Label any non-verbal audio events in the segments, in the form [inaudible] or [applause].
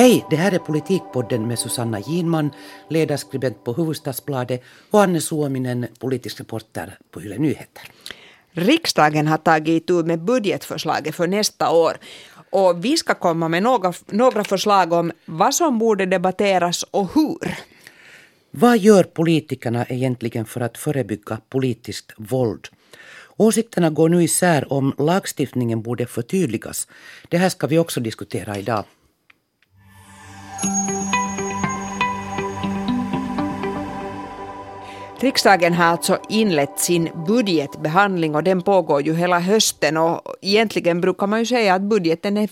Hej, det här är Politikpodden med Susanna Ginman, ledarskribent på Hufvudstadsbladet och Anne Suominen, politisk reporter på Yle Nyheter. Riksdagen har tagit itu med budgetförslaget för nästa år. Och vi ska komma med några, några förslag om vad som borde debatteras och hur. Vad gör politikerna egentligen för att förebygga politiskt våld? Åsikterna går nu isär om lagstiftningen borde förtydligas. Det här ska vi också diskutera idag. Riksdagen har alltså inlett sin budgetbehandling och den pågår ju hela hösten och egentligen brukar man ju säga att budgeten är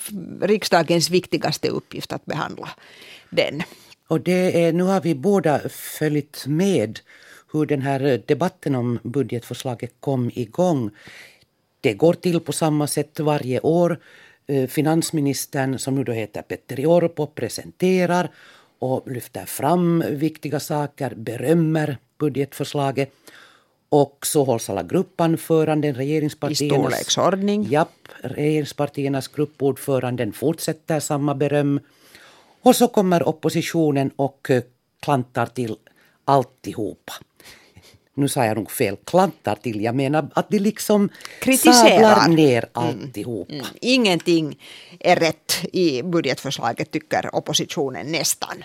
riksdagens viktigaste uppgift att behandla den. Och det är, nu har vi båda följt med hur den här debatten om budgetförslaget kom igång. Det går till på samma sätt varje år. Eh, finansministern, som nu då heter Petteri Orpo, presenterar och lyfter fram viktiga saker, berömmer budgetförslaget. Och så hålls alla gruppanföranden, regeringspartiernas... I storleksordning. Japp, regeringspartiernas gruppordföranden fortsätter samma beröm. Och så kommer oppositionen och eh, klantar till alltihopa. Nu sa jag nog fel, klantar till. Jag menar att de liksom sablar ner mm. alltihopa. Mm. Mm. Ingenting är rätt i budgetförslaget tycker oppositionen nästan.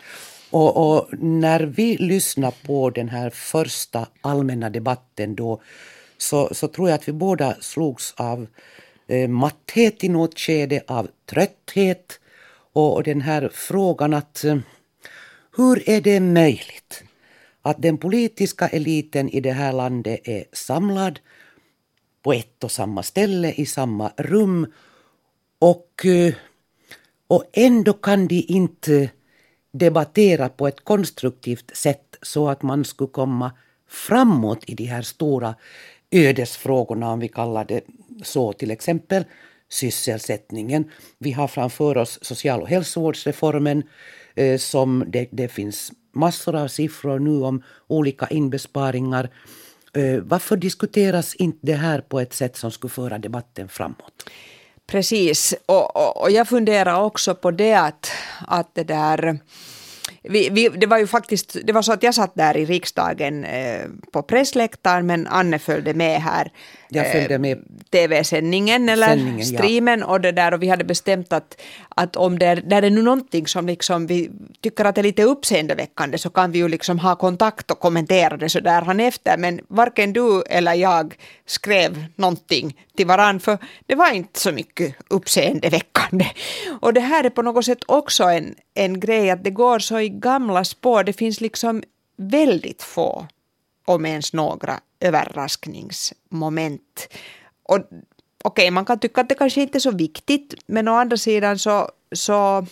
Och, och, när vi lyssnar på den här första allmänna debatten då så, så tror jag att vi båda slogs av eh, matthet i något skede, av trötthet och, och den här frågan att eh, hur är det möjligt att den politiska eliten i det här landet är samlad på ett och samma ställe i samma rum och, eh, och ändå kan de inte debattera på ett konstruktivt sätt så att man skulle komma framåt i de här stora ödesfrågorna, om vi kallar det så, till exempel sysselsättningen. Vi har framför oss social och hälsovårdsreformen eh, som det, det finns massor av siffror nu om olika inbesparingar. Eh, varför diskuteras inte det här på ett sätt som skulle föra debatten framåt? Precis, och, och, och jag funderar också på det att, att det där vi, vi, det var ju faktiskt, det var så att jag satt där i riksdagen eh, på pressläktaren men Anne följde med här. Jag följde med. Eh, TV-sändningen eller Sändningen, streamen ja. och det där och vi hade bestämt att, att om det är, där är nu någonting som liksom vi tycker att är lite uppseendeväckande så kan vi ju liksom ha kontakt och kommentera det så där han efter men varken du eller jag skrev någonting till varann för det var inte så mycket uppseendeväckande. Och det här är på något sätt också en, en grej att det går så i gamla spår. Det finns liksom väldigt få, om ens några, överraskningsmoment. Och okej, okay, man kan tycka att det kanske inte är så viktigt, men å andra sidan så, så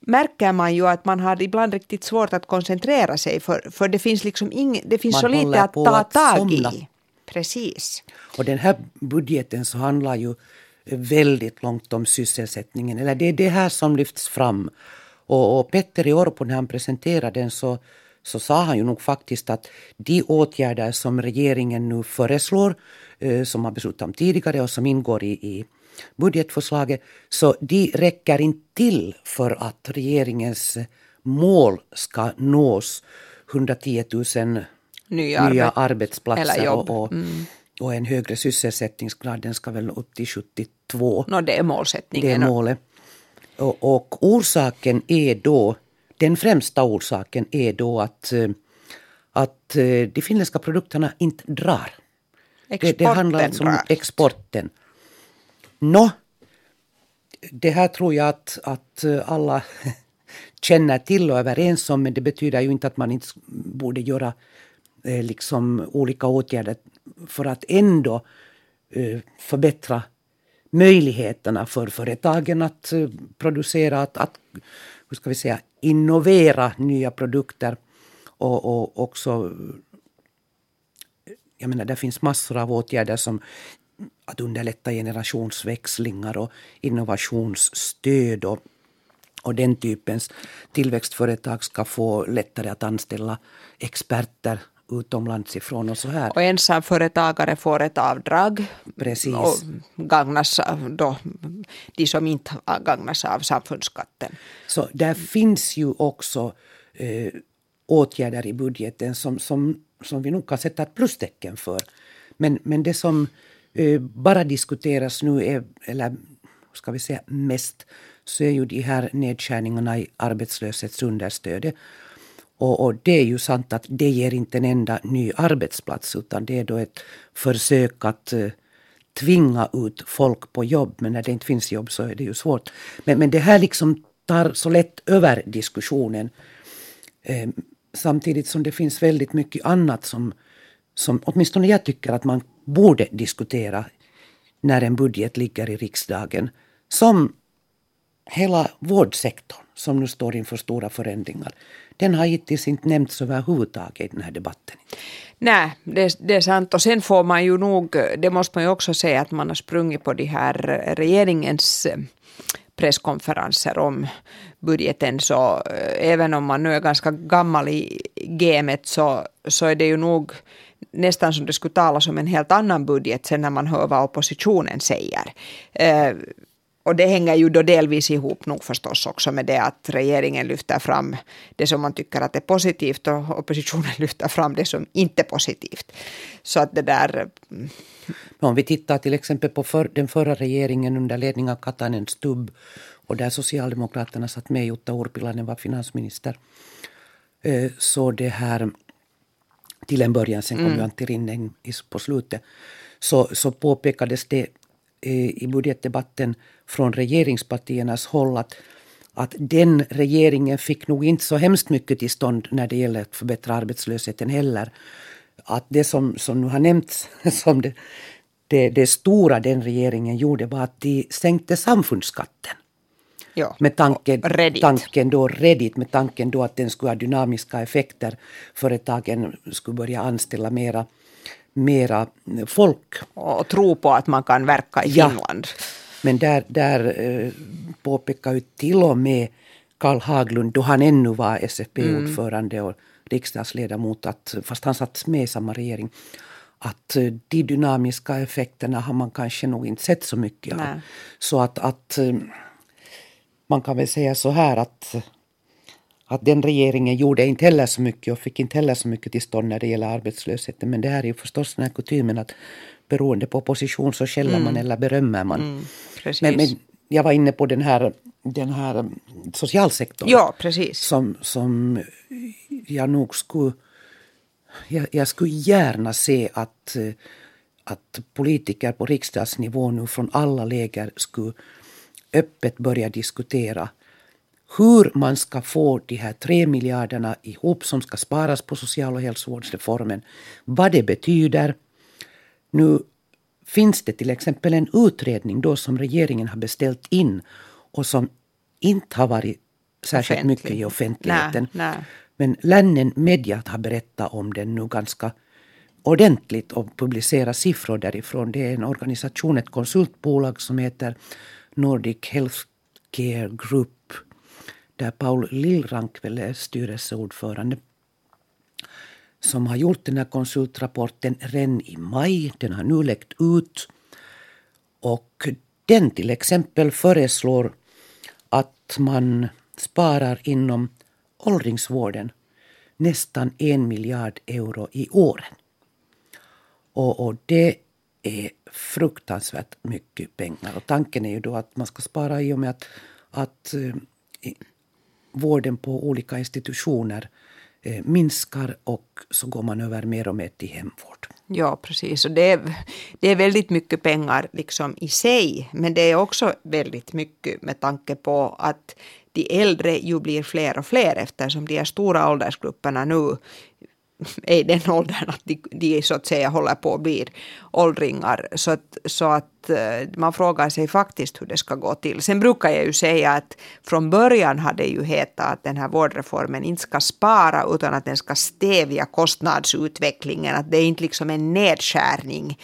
märker man ju att man har ibland riktigt svårt att koncentrera sig för, för det finns liksom ing, det finns så lite att ta tag i. Precis. Och den här budgeten så handlar ju väldigt långt om sysselsättningen. Eller det är det här som lyfts fram. Och, och i Orpo när han presenterade den så, så sa han ju nog faktiskt att de åtgärder som regeringen nu föreslår, eh, som har beslutat om tidigare och som ingår i, i budgetförslaget, så de räcker inte till för att regeringens mål ska nås. 110 000 nya, nya arbetsplatser och, och, mm. och, en högre sysselsättningsgrad. Den ska väl upp till 72. No, det är målsättningen. Det är målet. Och, och orsaken är då, den främsta orsaken är då att, eh, att eh, de finländska produkterna inte drar. Exporten det, det handlar alltså om exporten. Nå, det här tror jag att, att eh, alla [laughs] känner till och är överens om men det betyder ju inte att man inte borde göra Eh, liksom olika åtgärder för att ändå eh, förbättra möjligheterna för företagen att eh, producera, att, att hur ska vi säga, innovera nya produkter och, och också jag menar, det finns massor av åtgärder som att underlätta generationsväxlingar och innovationsstöd och, och den typens tillväxtföretag ska få lättare att anställa experter utomlands ifrån och så här. Och ensamföretagare får ett avdrag. Precis. Och gagnas då de som inte gagnas av samfundsskatten. Så där finns ju också eh, åtgärder i budgeten som, som, som vi nog kan sätta ett plustecken för. Men, men det som eh, bara diskuteras nu, är, eller ska vi säga mest, så är ju de här nedskärningarna i arbetslöshetsunderstödet. Och, och, det är ju sant att det ger inte en enda ny arbetsplats utan det är då ett försök att eh, tvinga ut folk på jobb. Men när det inte finns jobb så är det ju svårt. Men, men det här liksom tar så lätt över diskussionen. Eh, samtidigt som det finns väldigt mycket annat som, som åtminstone jag tycker att man borde diskutera när en budget ligger i riksdagen. Som hela vårdsektorn som nu står inför stora förändringar. Den har hittills inte nämnts överhuvudtaget i den här debatten. Nej, det, det, är sant. Och sen får man ju nog, det måste man ju också säga att man har sprungit på de här regeringens eh, presskonferenser om budgeten så eh, även om man nu är ganska gammal i gamet så, så är det ju nog nästan som det skulle talas om en helt annan budget sen när man hör vad oppositionen säger. Eh, och det hänger ju då delvis ihop nog förstås också med det att regeringen lyfter fram det som man tycker att är positivt och oppositionen [laughs] lyfter fram det som inte är positivt. Så att det där... Mm. Om vi tittar till exempel på för, den förra regeringen under ledning av Katainen Stubb och där Socialdemokraterna satt med, Jutta Urpilainen var finansminister. Eh, så det här, till en början, sen kom mm. ju Antti Rinne på slutet, så, så påpekades det i budgetdebatten från regeringspartiernas håll att, att den regeringen fick nog inte så hemskt mycket till stånd när det gäller att förbättra arbetslösheten heller. Att det som, som nu har nämnts [laughs] som det, det, det stora den regeringen gjorde var att de sänkte samfundsskatten. Ja, med tanken, tanken då Reddit, med tanken då att den skulle ha dynamiska effekter. Företagen skulle börja anställa mera, mera folk. Och tro på att man kan verka i ja. Finland. Men där, där eh, påpekar ju till och med Karl Haglund, då han ännu var SFP-ordförande och riksdagsledamot, att, fast han satt med i samma regering, att eh, de dynamiska effekterna har man kanske nog inte sett så mycket av. Så att, att eh, man kan väl säga så här att, att den regeringen gjorde inte heller så mycket och fick inte heller så mycket till stånd när det gäller arbetslösheten. Men det här är ju förstås den här kutymen att beroende på position så skäller mm. man eller berömmer man. Mm, men, men, jag var inne på den här, den här socialsektorn. Ja, precis. Som, som jag nog skulle... Jag, jag skulle gärna se att, att politiker på riksdagsnivå nu från alla läger skulle öppet börja diskutera hur man ska få de här tre miljarderna ihop som ska sparas på social och hälsovårdsreformen. Vad det betyder. Nu finns det till exempel en utredning då som regeringen har beställt in och som inte har varit särskilt Offentlig. mycket i offentligheten. Nej, nej. Men Lännen Media har berättat om den nu ganska ordentligt och publicerat siffror därifrån. Det är en organisation, ett konsultbolag som heter Nordic Healthcare Group där Paul Lillrankvel är styrelseordförande som har gjort den här konsultrapporten redan i maj. Den har nu läckt ut. Och den till exempel föreslår att man sparar inom åldringsvården nästan en miljard euro i åren. Och, och det är fruktansvärt mycket pengar. Och tanken är ju då att man ska spara i och med att, att eh, vården på olika institutioner eh, minskar och så går man över mer och mer till hemvård. Ja, precis. Och det, är, det är väldigt mycket pengar liksom i sig, men det är också väldigt mycket med tanke på att de äldre ju blir fler och fler eftersom de här stora åldersgrupperna nu [laughs] är i den åldern att de, de så att säga håller på att bli åldringar. Så att, så att eh, man frågar sig faktiskt hur det ska gå till. Sen brukar jag ju säga att från början hade det ju hetat att den här vårdreformen inte ska spara utan att den ska stävja kostnadsutvecklingen. Att det är inte liksom en nedskärning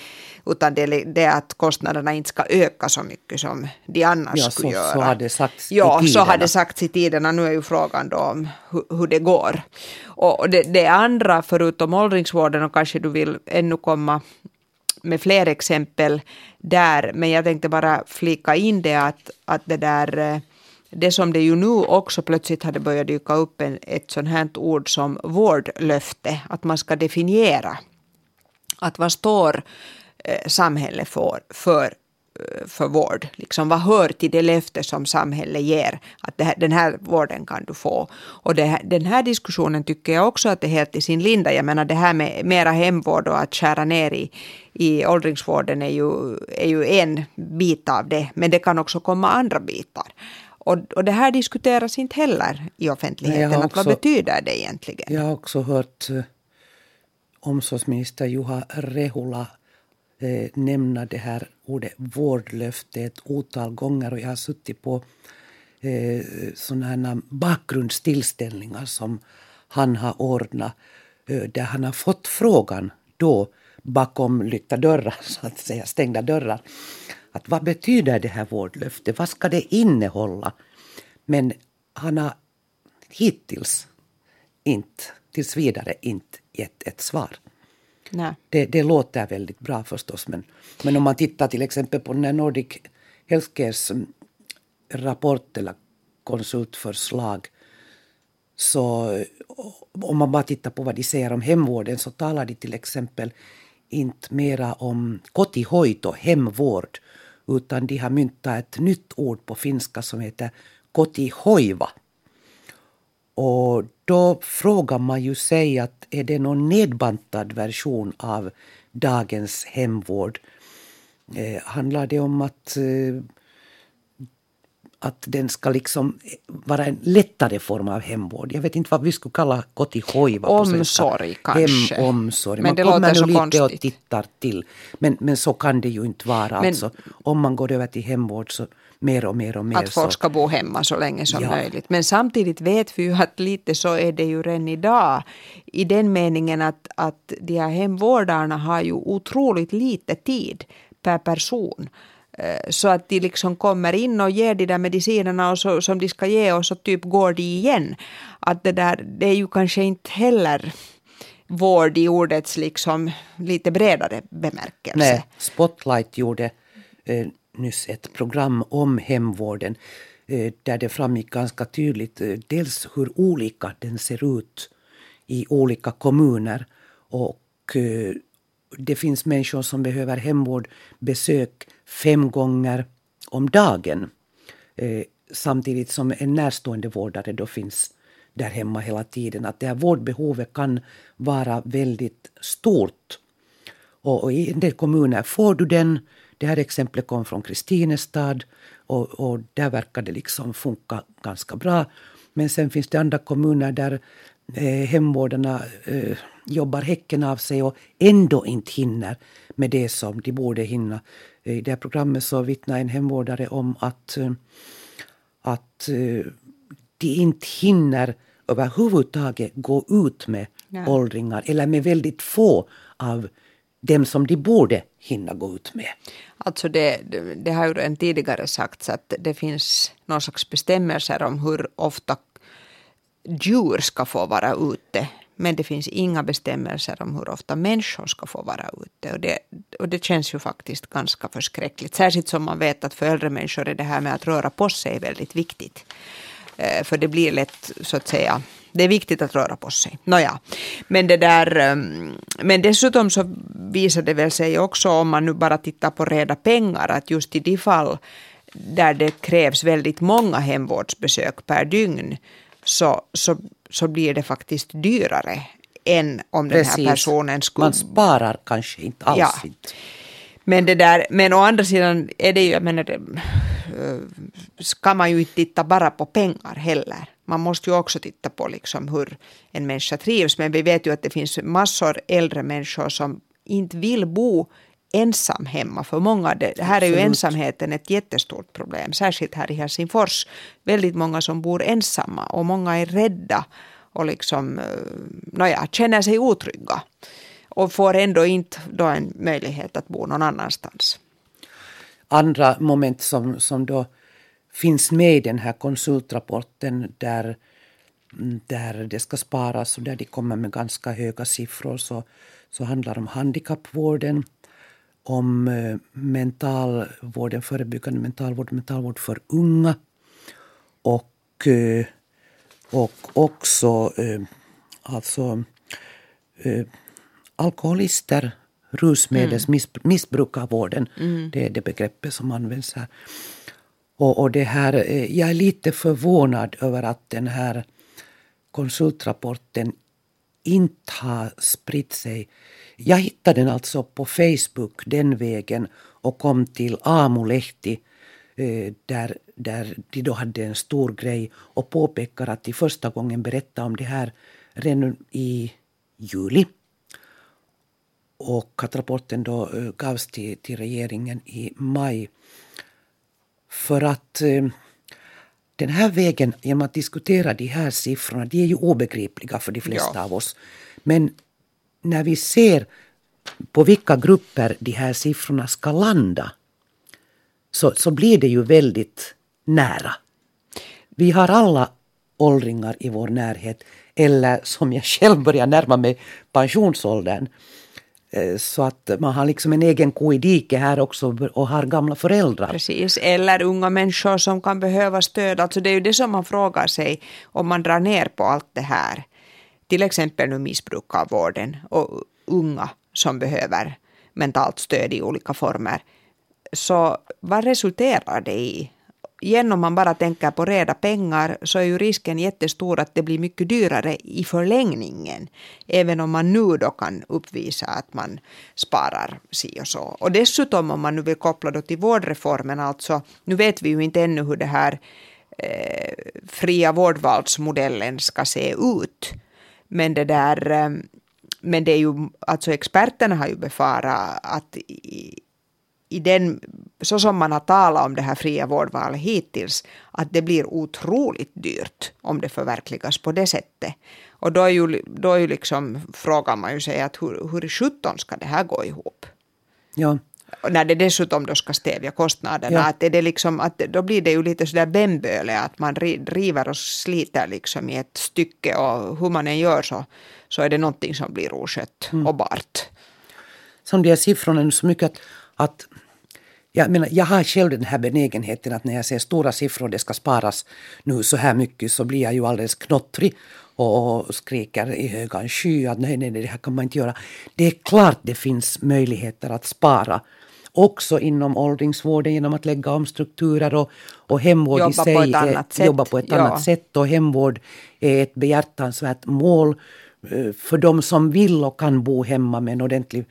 utan det är det att kostnaderna inte ska öka så mycket som de annars ja, skulle så, göra. Så har det sagts ja, i tiderna. så har det sagts i tiderna. Nu är ju frågan då om hur, hur det går. Och det, det andra, förutom åldringsvården, och kanske du vill ännu komma med fler exempel där, men jag tänkte bara flika in det att, att det där eh, det som det ju nu också plötsligt hade börjat dyka upp en, ett sånt här ord som vårdlöfte, att man ska definiera att vad står eh, samhället för, för, eh, för vård? Liksom, vad hör till det löfte som samhället ger? Att här, den här vården kan du få. Och här, den här diskussionen tycker jag också att det är helt i sin linda. Jag menar det här med mera hemvård och att skära ner i, i åldringsvården är ju, är ju en bit av det. Men det kan också komma andra bitar. Och, och det här diskuteras inte heller i offentligheten. Också, att vad betyder det egentligen? Jag har också hört eh, omsorgsminister Juha Rehula eh, nämna det här ordet vårdlöfte ett otal gånger och jag har suttit på eh, sådana bakgrundstillställningar som han har ordnat eh, där han har fått frågan då bakom lyckta dörrar, [laughs] så att säga, stängda dörrar. Att vad betyder det här vårdlöftet? Vad ska det innehålla? Men han har hittills inte, tills vidare inte gett ett svar. Det, det, låter väldigt bra förstås men, men om man tittar till exempel på den Nordic Healthcares mm, rapport eller konsultförslag så eh, om man bara tittar på vad de säger om hemvården så talar de till exempel inte mera om kotihoito, hemvård, utan de har myntat ett nytt ord på finska som heter kotihoiva. Och då frågar man ju sig att är det någon nedbantad version av dagens hemvård? Eh, handlar det om att eh, att den ska liksom vara en lättare form av hemvård. Jag vet inte vad vi skulle kalla kotihoiva Omsorg kanske. Hemomsorg. Man kommer nog lite konstigt. och tittar till. Men, men så kan det ju inte vara. Men, alltså, om man går över till hemvård så mer och mer och mer. Att folk ska bo hemma så länge som ja. möjligt. Men samtidigt vet vi ju att lite så är det ju redan idag. I den meningen att, att de här hemvårdarna har ju otroligt lite tid per person. Eh, så att de liksom kommer in och ger de där medicinerna och så, som de ska ge och så typ går de igen. Att det där, det är ju kanske inte heller vård i ordets liksom lite bredare bemärkelse. Nej, Spotlight gjorde eh, nyss ett program om hemvården eh, där det framgick ganska tydligt eh, dels hur olika den ser ut i olika kommuner och eh, det finns människor som behöver hemvård, besök, fem gånger om dagen eh, samtidigt som en närstående vårdare då finns där hemma hela tiden. Att det här vårdbehovet kan vara väldigt stort. Och, i en del kommuner får du den det här exemplet kom från Kristinestad och, och där verkar det liksom funka ganska bra. Men sen finns det andra kommuner där eh, hemvårdarna eh, jobbar häcken av sig och ändå inte hinner med det som de borde hinna. I det här programmet så vittnar en hemvårdare om att, eh, att eh, de inte hinner överhuvudtaget gå ut med ja. åldringar eller med väldigt få av dem som de borde hinna gå ut med. Alltså det, det har ju redan tidigare sagts att det finns någon slags bestämmelser om hur ofta djur ska få vara ute. Men det finns inga bestämmelser om hur ofta människor ska få vara ute. Och det, och det känns ju faktiskt ganska förskräckligt. Särskilt som man vet att för äldre människor är det här med att röra på sig väldigt viktigt. Eh, för det blir lätt så att säga det är viktigt att röra på sig. Nåja. Men, det där, ehm, men dessutom så visar det väl sig också om man nu bara tittar på reda pengar att just i de fall där det krävs väldigt många hemvårdsbesök per dygn så, så, så blir det faktiskt dyrare än om Precis. den här personen skulle... Man sparar kanske inte alls. Ja. Men, det där, men å andra sidan är det ju, jag menar, eh, ska man ju inte titta bara på pengar heller. Man måste ju också titta på liksom hur en människa trivs. Men vi vet ju att det finns massor äldre människor som inte vill bo ensam hemma. För många, det här är ju ensamheten ett jättestort problem. Särskilt här i Helsingfors. Väldigt många som bor ensamma och många är rädda och liksom, eh, nåja, känner sig otrygga. och får ändå inte då en möjlighet att bo någon annanstans. Andra moment som, som då finns med i den här konsultrapporten där, där det ska sparas och där de kommer med ganska höga siffror så, så handlar det om handikappvården, om eh, mentalvården, förebyggande mentalvård, mentalvård för unga och, eh, och också eh, alltså alkoholister, rusmedelsmissbrukarvården. Mm. mm. Det är det begreppet som används här. Och, och det här, jag är lite förvånad över att den här konsultrapporten inte har spritt sig. Jag hittade den alltså på Facebook den vägen och kom till Amulehti eh, där, där de då hade en stor grej och påpekar att de första gången berättade om det här redan i juli. Och att rapporten då eh, gavs till, till regeringen i maj. För att eh, den här vägen, genom att diskutera de här siffrorna, de är ju obegripliga för de flesta ja. av oss. Men när vi ser på vilka grupper de här siffrorna ska landa så, så blir det ju väldigt nära. Vi har alla åldringar i vår närhet eller som jag själv börjar närma mig pensionsåldern eh, så att man har liksom en egen ko i diket här också och har gamla föräldrar. Precis, eller unga människor som kan behöva stöd. Alltså det är ju det som man frågar sig om man drar ner på allt det här. Till exempel nu missbrukarvården och unga som behöver mentalt stöd i olika former. Så vad resulterar det i? igen om man bara tänker på reda pengar så är ju risken jättestor att det blir mycket dyrare i förlängningen. Även om man nu då kan uppvisa att man sparar si och så. Och dessutom om man nu vill koppla då till vårdreformen, alltså nu vet vi ju inte ännu hur det här eh, fria vårdvalsmodellen ska se ut. Men det där eh, men det är ju, alltså experterna har ju befarat att i, i den, så som man har talat om det här fria vårdvalet hittills, att det blir otroligt dyrt om det förverkligas på det sättet. Och då, är ju, då är ju liksom, frågar man ju sig att hur, hur i sjutton ska det här gå ihop? Ja. När det dessutom då ska stävja kostnaderna, ja. att, är det liksom, att då blir det ju lite sådär bemböle, att man driver och sliter liksom i ett stycke och hur man än gör så, så är det någonting som blir oskött mm. och bart. Som de här siffrorna är så mycket att, att jag, menar, jag har själv den här benägenheten att när jag ser stora siffror det ska sparas nu så här mycket så blir jag ju alldeles knottrig och skriker i högan sky att nej, nej, det här kan man inte göra. Det är klart det finns möjligheter att spara också inom åldringsvården genom att lägga om strukturer och, och hemvård jobba i sig på ett annat sätt. jobba på ett ja. annat sätt och hemvård är ett behjärtansvärt mål eh, för de som vill och kan bo hemma med en ordentlig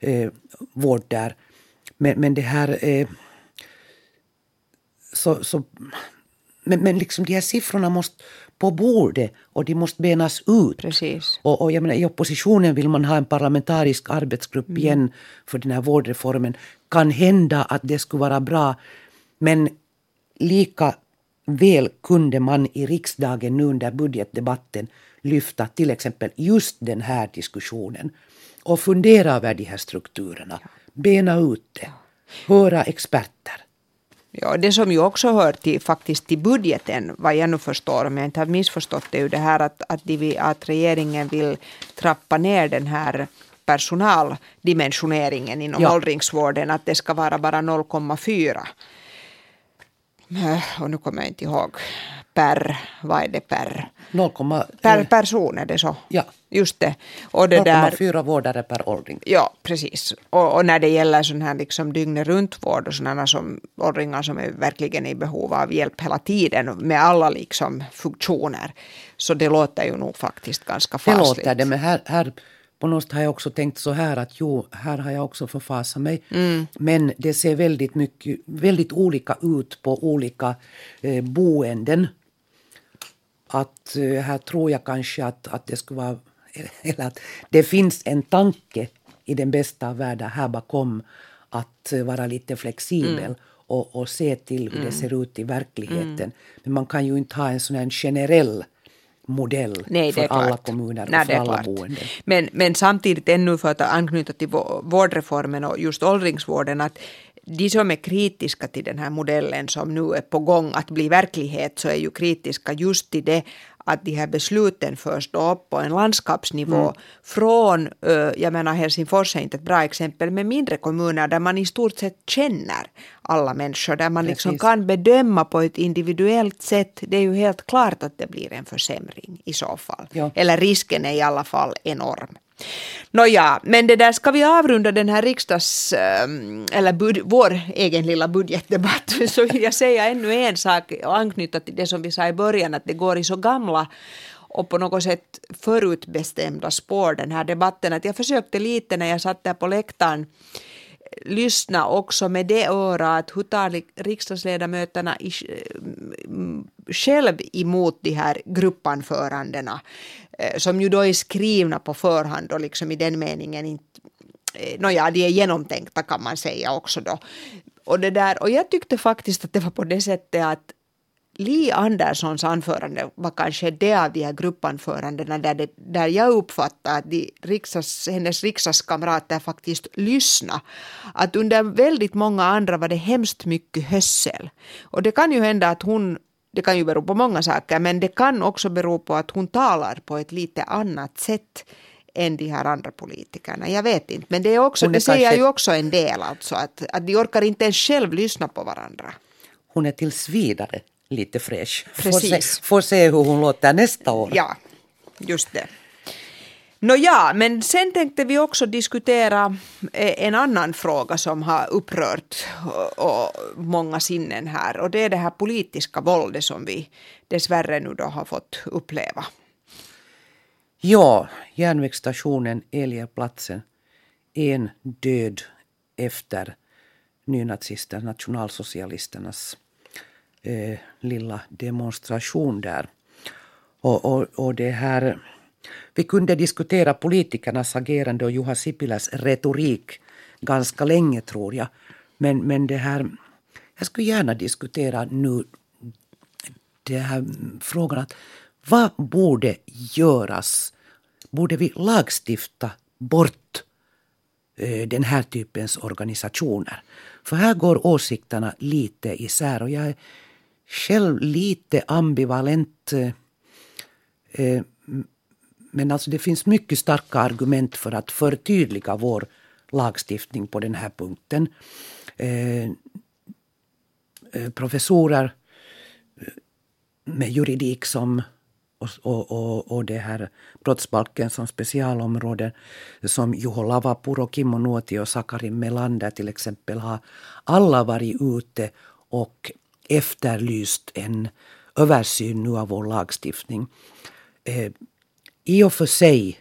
eh, vård där. Men, men det här... Eh, så, så, men, men liksom de här siffrorna måste på bordet och de måste benas ut. Precis. Och, och jag menar, I oppositionen vill man ha en parlamentarisk arbetsgrupp mm. igen för den här vårdreformen. Kan hända att det skulle vara bra men lika väl kunde man i riksdagen nu under budgetdebatten lyfta till exempel just den här diskussionen och fundera över de här strukturerna. Bena ut det, höra experter. Ja, det som ju också hör till, faktiskt till budgeten, vad jag nu förstår, om jag inte har missförstått det, är ju det här att, att, de, att regeringen vill trappa ner den här personaldimensioneringen inom ja. åldringsvården, att det ska vara bara 0,4. Äh, och nu kommer jag inte ihåg per, vad är det per? 0, per person är det så? Ja. Just det. 0,4 vårdare per åldring. Ja, precis. Och, och, när det gäller sån här liksom dygnet runt vård och sådana som åldringar som är verkligen i behov av hjälp hela tiden med alla liksom funktioner. Så det låter ju nog faktiskt ganska fasligt. Det låter det, men här, här på något har jag också tänkt så här att jo, här har jag också förfasat mig. Mm. Men det ser väldigt, mycket, väldigt olika ut på olika eh, boenden att eh, här tror jag kanske att, att det skulle vara [laughs] eller att det finns en tanke i den bästa av världar här bakom att eh, vara lite flexibel mm. och, och se till hur mm. det ser ut i verkligheten. Mm. Men man kan ju inte ha en sån här generell modell Nej, för alla kommuner och Nej, för alla boende. Men, men samtidigt ännu för att anknyta till vårdreformen och just åldringsvården att de som är kritiska till den här modellen som nu är på gång att bli verklighet så är ju kritiska just till det att de här besluten förs då upp på en landskapsnivå mm. från, jag menar Helsingfors är inte ett bra exempel, men mindre kommuner där man i stort sett känner alla människor, där man liksom kan bedöma på ett individuellt sätt. Det är ju helt klart att det blir en försämring i så fall. Ja. Eller risken är i alla fall enorm. Nåja, men det där ska vi avrunda den här riksdags, ehm, eller bud, vår egen lilla budgetdebatt, [laughs] så vill jag säga ännu en sak och anknyta till det som vi sa i början, att det går i så gamla och på något sätt förutbestämda spår den här debatten. Att jag försökte lite när jag satt där på läktaren lyssna också med det örat. Hur tar riksdagsledamöterna i, eh, själv emot de här gruppanförandena? Eh, som ju då är skrivna på förhand och liksom i den meningen inte eh, Nåja, de är genomtänkta kan man säga också då. Och, det där, och jag tyckte faktiskt att det var på det sättet att Li Anderssons anförande var kanske det av de här gruppanförandena där, det, där jag uppfattade att de riksdags, hennes riksdagskamrater faktiskt lyssnade. Att under väldigt många andra var det hemskt mycket hössel. Och det kan ju hända att hon det kan ju bero på många saker, men det kan också bero på att hon talar på ett lite annat sätt än de här andra politikerna. Jag vet inte, men det, är också, är det säger ju också en del, alltså att, att de orkar inte ens själv lyssna på varandra. Hon är tills vidare lite fräsch. Precis. Får se, får se hur hon låter nästa år. Ja, just det. Nåja, men sen tänkte vi också diskutera eh, en annan fråga som har upprört och många sinnen här och det är det här politiska våldet som vi dessvärre nu då har fått uppleva. Ja, järnvägsstationen Eliaplatsen, en död efter nynazister, nationalsocialisternas eh, lilla demonstration där. Och, och, och det här vi kunde diskutera politikernas agerande och Juha Sipiläs retorik ganska länge tror jag. Men, men det här, jag skulle gärna diskutera nu det här frågan att vad borde göras? Borde vi lagstifta bort eh, den här typens organisationer? För här går åsikterna lite isär och jag är själv lite ambivalent eh, eh, men alltså det finns mycket starka argument för att förtydliga vår lagstiftning på den här punkten. Eh, eh professorer eh, med juridik som och, och, och det här brottsbalken som specialområde som Juho Lavapuro, Kimmo Nuoti och Sakari Melander till exempel har alla varit ute och efterlyst en översyn nu av vår lagstiftning. Eh, i och för sig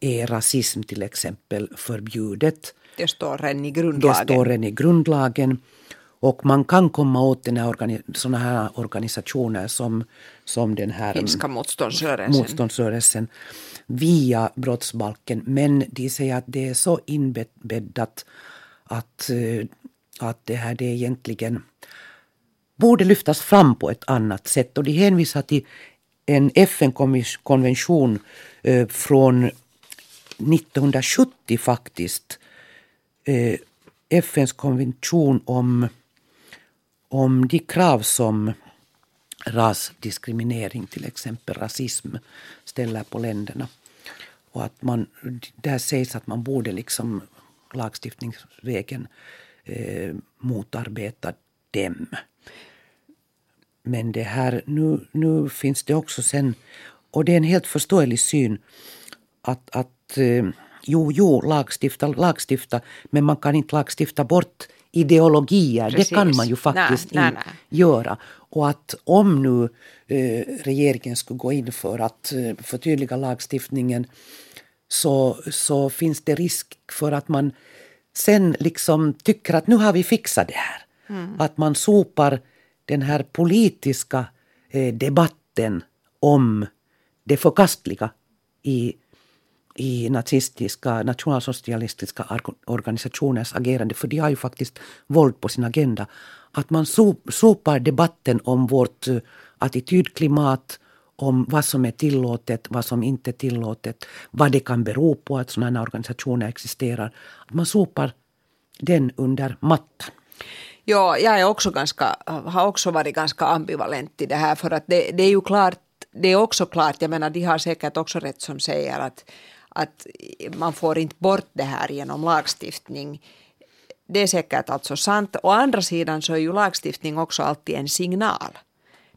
är rasism till exempel förbjudet. Det står redan i grundlagen. Det står redan i grundlagen. Och man kan komma åt den här såna här organisationer som, som den här Finska motståndsrörelsen. motståndsrörelsen via brottsbalken. Men de säger att det är så inbäddat att, eh, att det här det egentligen borde lyftas fram på ett annat sätt. Och de hänvisar till en FN-konvention eh, från 1970 faktiskt. Eh, FNs konvention om, om de krav som rasdiskriminering, till exempel rasism, ställer på länderna. Och att man, där sägs att man borde liksom lagstiftningsvägen eh, motarbeta dem. Men det här, nu, nu finns det också sen, och det är en helt förståelig syn, att, att eh, jo, jo, lagstifta, lagstifta, men man kan inte lagstifta bort ideologier. Precis. Det kan man ju faktiskt nej, nej, nej. göra. Och att om nu eh, regeringen skulle gå in för att eh, förtydliga lagstiftningen så, så finns det risk för att man sen liksom tycker att nu har vi fixat det här. Mm. Att man sopar den här politiska eh, debatten om det förkastliga i, i nazistiska, nationalsocialistiska organisationers agerande, för de har ju faktiskt våld på sin agenda. Att man sopar debatten om vårt eh, attitydklimat om vad som är tillåtet, vad som inte är tillåtet, vad det kan bero på att sådana organisationer existerar. Att man sopar den under mattan. Ja, jag är också ganska, har också varit ganska ambivalent i det här för att det, det är ju klart, det är också klart, jag menar de har säkert också rätt som säger att, att man får inte bort det här genom lagstiftning. Det är säkert alltså sant. Å andra sidan så är ju lagstiftning också alltid en signal.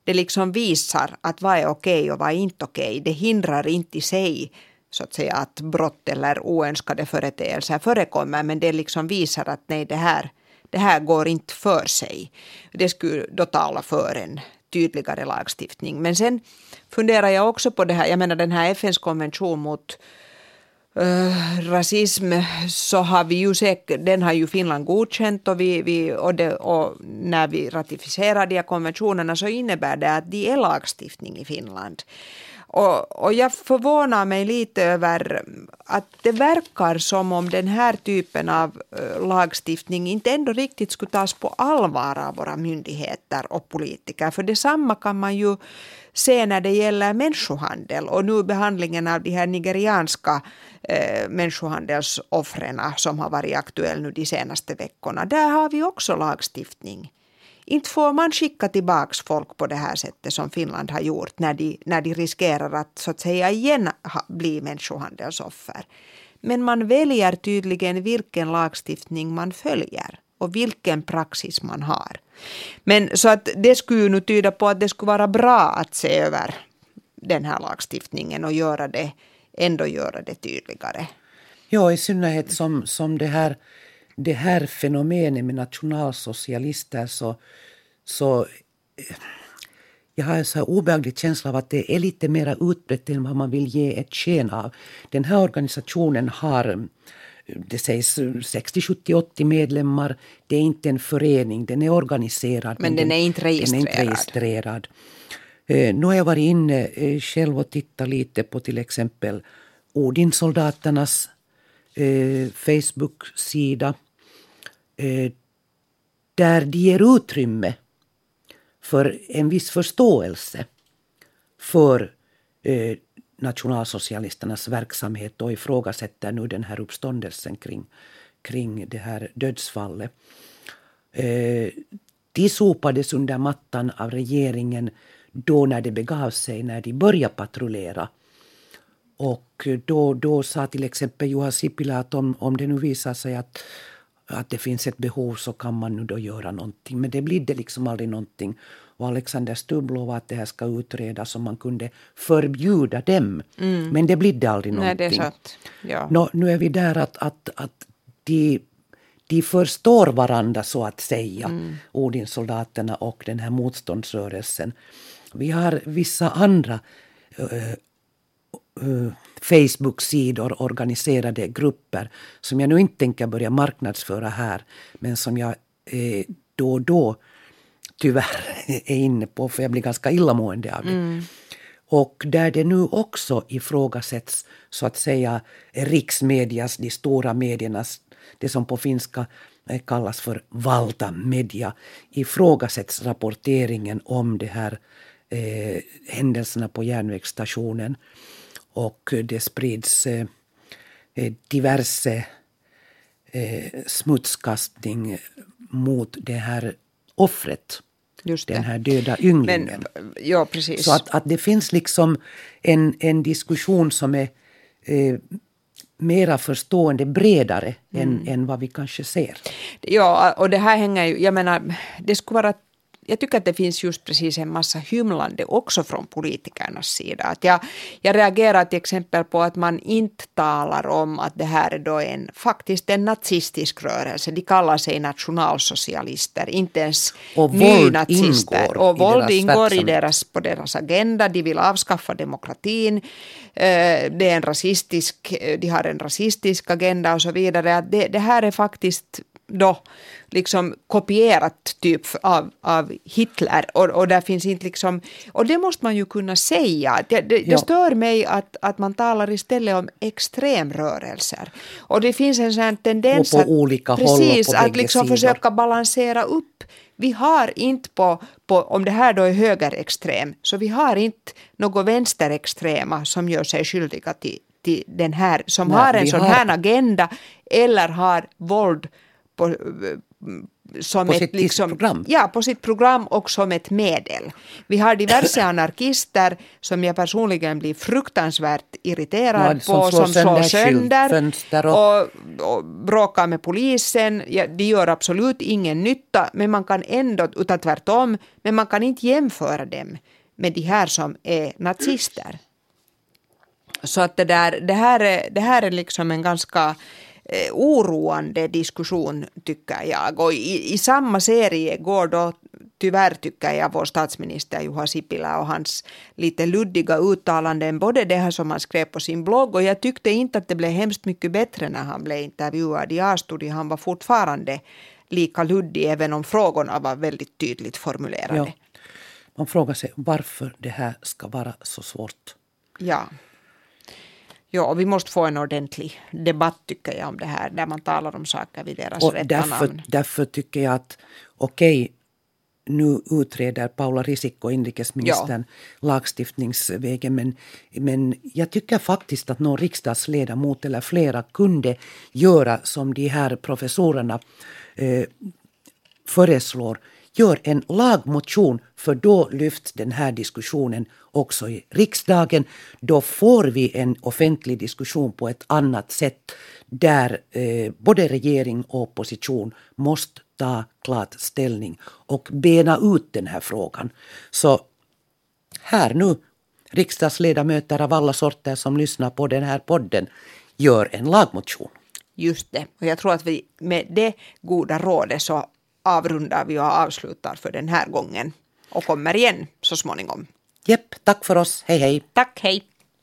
Det liksom visar att vad är okej och vad är inte okej. Det hindrar inte i sig så att säga att brott eller oönskade företeelser förekommer men det liksom visar att nej det här, det här går inte för sig. Det skulle då tala för en tydligare lagstiftning. Men sen funderar jag också på det här, jag menar den här FNs konvention mot Uh, rasism så har vi ju säkert, den har ju Finland godkänt och, vi, vi, och, det, och när vi ratificerar de här konventionerna så innebär det att de är lagstiftning i Finland. Och, och jag förvånar mig lite över att det verkar som om den här typen av eh, lagstiftning inte ändå riktigt skulle tas på allvar av våra myndigheter och politiker. För detsamma kan man ju se när det gäller människohandel och nu behandlingen av de här nigerianska eh, människohandelsoffren som har varit aktuell nu de senaste veckorna. Där har vi också lagstiftning. Inte får man skicka tillbaks folk på det här sättet som Finland har gjort när de, när de riskerar att så att säga igen ha, bli människohandelsoffer. Men man väljer tydligen vilken lagstiftning man följer och vilken praxis man har. Men så att det skulle nu tyda på att det skulle vara bra att se över den här lagstiftningen och göra det, ändå göra det tydligare. Ja, i synnerhet som, som det, här, det här fenomenet med nationalsocialister så, så jag har en så obehaglig känsla av att det är lite mer utbrett än vad man vill ge ett sken av. Den här organisationen har det sägs 60, 70, 80 medlemmar. Det är inte en förening, den är organiserad. Men, men den, är inte registrerad. Den är inte registrerad. Eh, nu har jag varit inne eh, själv och tittat lite på till exempel Odinsoldaternas eh, Facebook-sida. Eh, där de ger utrymme för en viss förståelse för eh, nationalsocialisternas verksamhet och ifrågasätter nu den här uppståndelsen kring, kring det här dödsfallet. Eh, de sopades under mattan av regeringen då när det begav sig, när de började patrullera. Och då, då sa till exempel Juha Sipilä att om, om det nu visar sig att, att det finns ett behov så kan man nu då göra någonting. Men det blir det liksom aldrig någonting. Och Alexander Stubb lovade att det här ska utredas om man kunde förbjuda dem. Mm. Men det blir aldrig någonting. Nej, det är sant. Ja. Nå, nu är vi där att, att, att de, de förstår varandra så att säga, mm. Odinsoldaterna och den här motståndsrörelsen. Vi har vissa andra uh, Facebook-sidor, organiserade grupper som jag nu inte tänker börja marknadsföra här, men som jag eh, då och då tyvärr [laughs] är inne på, för jag blir ganska illamående av det. Mm. Och där det nu också ifrågasätts, så att säga, riksmedias, de stora mediernas, det som på finska kallas för valtamedia, ifrågasätts rapporteringen om de här eh, händelserna på järnvägsstationen. Och det sprids eh, eh diverse eh, smutskastning mot det här offret. Just den här döda ynglingen. Men, ja, precis. Så att, att det finns liksom en, en diskussion som är eh, mera förstående, bredare mm. än, än vad vi kanske ser. Ja, och det här hänger ju, jag menar, det skulle vara jag tycker att det finns just precis en massa hymlande också från politikernas sida. Att jag, jag reagerar till exempel på att man inte talar om att det här är då en, faktiskt en nazistisk rörelse. De kallar sig nationalsocialister, inte ens och nynazister. Och våld ingår i deras, på deras agenda. De vill avskaffa demokratin. Eh, det är en rasistisk, de har en rasistisk agenda och så vidare. Det, det här är faktiskt då liksom kopierat typ av, av Hitler och, och där finns inte liksom, och det måste man ju kunna säga. Det, det, det stör mig att, att man talar istället om extremrörelser. Och det finns en sån tendens och på olika att, precis, håll att liksom sidor. försöka balansera upp vi har inte på, på, om det här då är högerextrem, så vi har inte något vänsterextrema som gör sig skyldiga till, till den här, som Nej, har en sån här agenda eller har våld på, som på ett, sitt liksom, program? Ja, på sitt program och som ett medel. Vi har diverse [coughs] anarkister som jag personligen blir fruktansvärt irriterad ja, som på, slår som slår sönder och, och bråkar med polisen. Ja, de gör absolut ingen nytta, men man kan ändå, utan tvärtom, men man kan inte jämföra dem med de här som är nazister. Så att det, där, det, här, är, det här är liksom en ganska eh, oroande diskussion tycker jag. Och i, i samma serie går då tyvärr tycker jag vår statsminister Juha Sipilä och hans lite luddiga uttalanden, både det här som han skrev på sin blogg och jag tyckte inte att det blev hemskt mycket bättre när han blev intervjuad i A-studio. Han var fortfarande lika luddig även om frågorna var väldigt tydligt formulerade. Ja. Man frågar sig varför det här ska vara så svårt. Ja. Ja, vi måste få en ordentlig debatt tycker jag om det här, där man talar om saker vid deras och rätta därför, namn. Därför tycker jag att okej, okay, nu utreder Paula Risikko, inrikesministern, ja. lagstiftningsvägen. Men, men jag tycker faktiskt att någon riksdagsledamot eller flera kunde göra som de här professorerna eh, föreslår gör en lagmotion för då lyfts den här diskussionen också i riksdagen. Då får vi en offentlig diskussion på ett annat sätt där eh, både regering och opposition måste ta klart ställning och bena ut den här frågan. Så här nu, riksdagsledamöter av alla sorter som lyssnar på den här podden, gör en lagmotion. Just det, och jag tror att vi med det goda rådet så avrundar vi och avslutar för den här gången och kommer igen så småningom. Jepp, tack för oss. Hej hej. Tack, hej.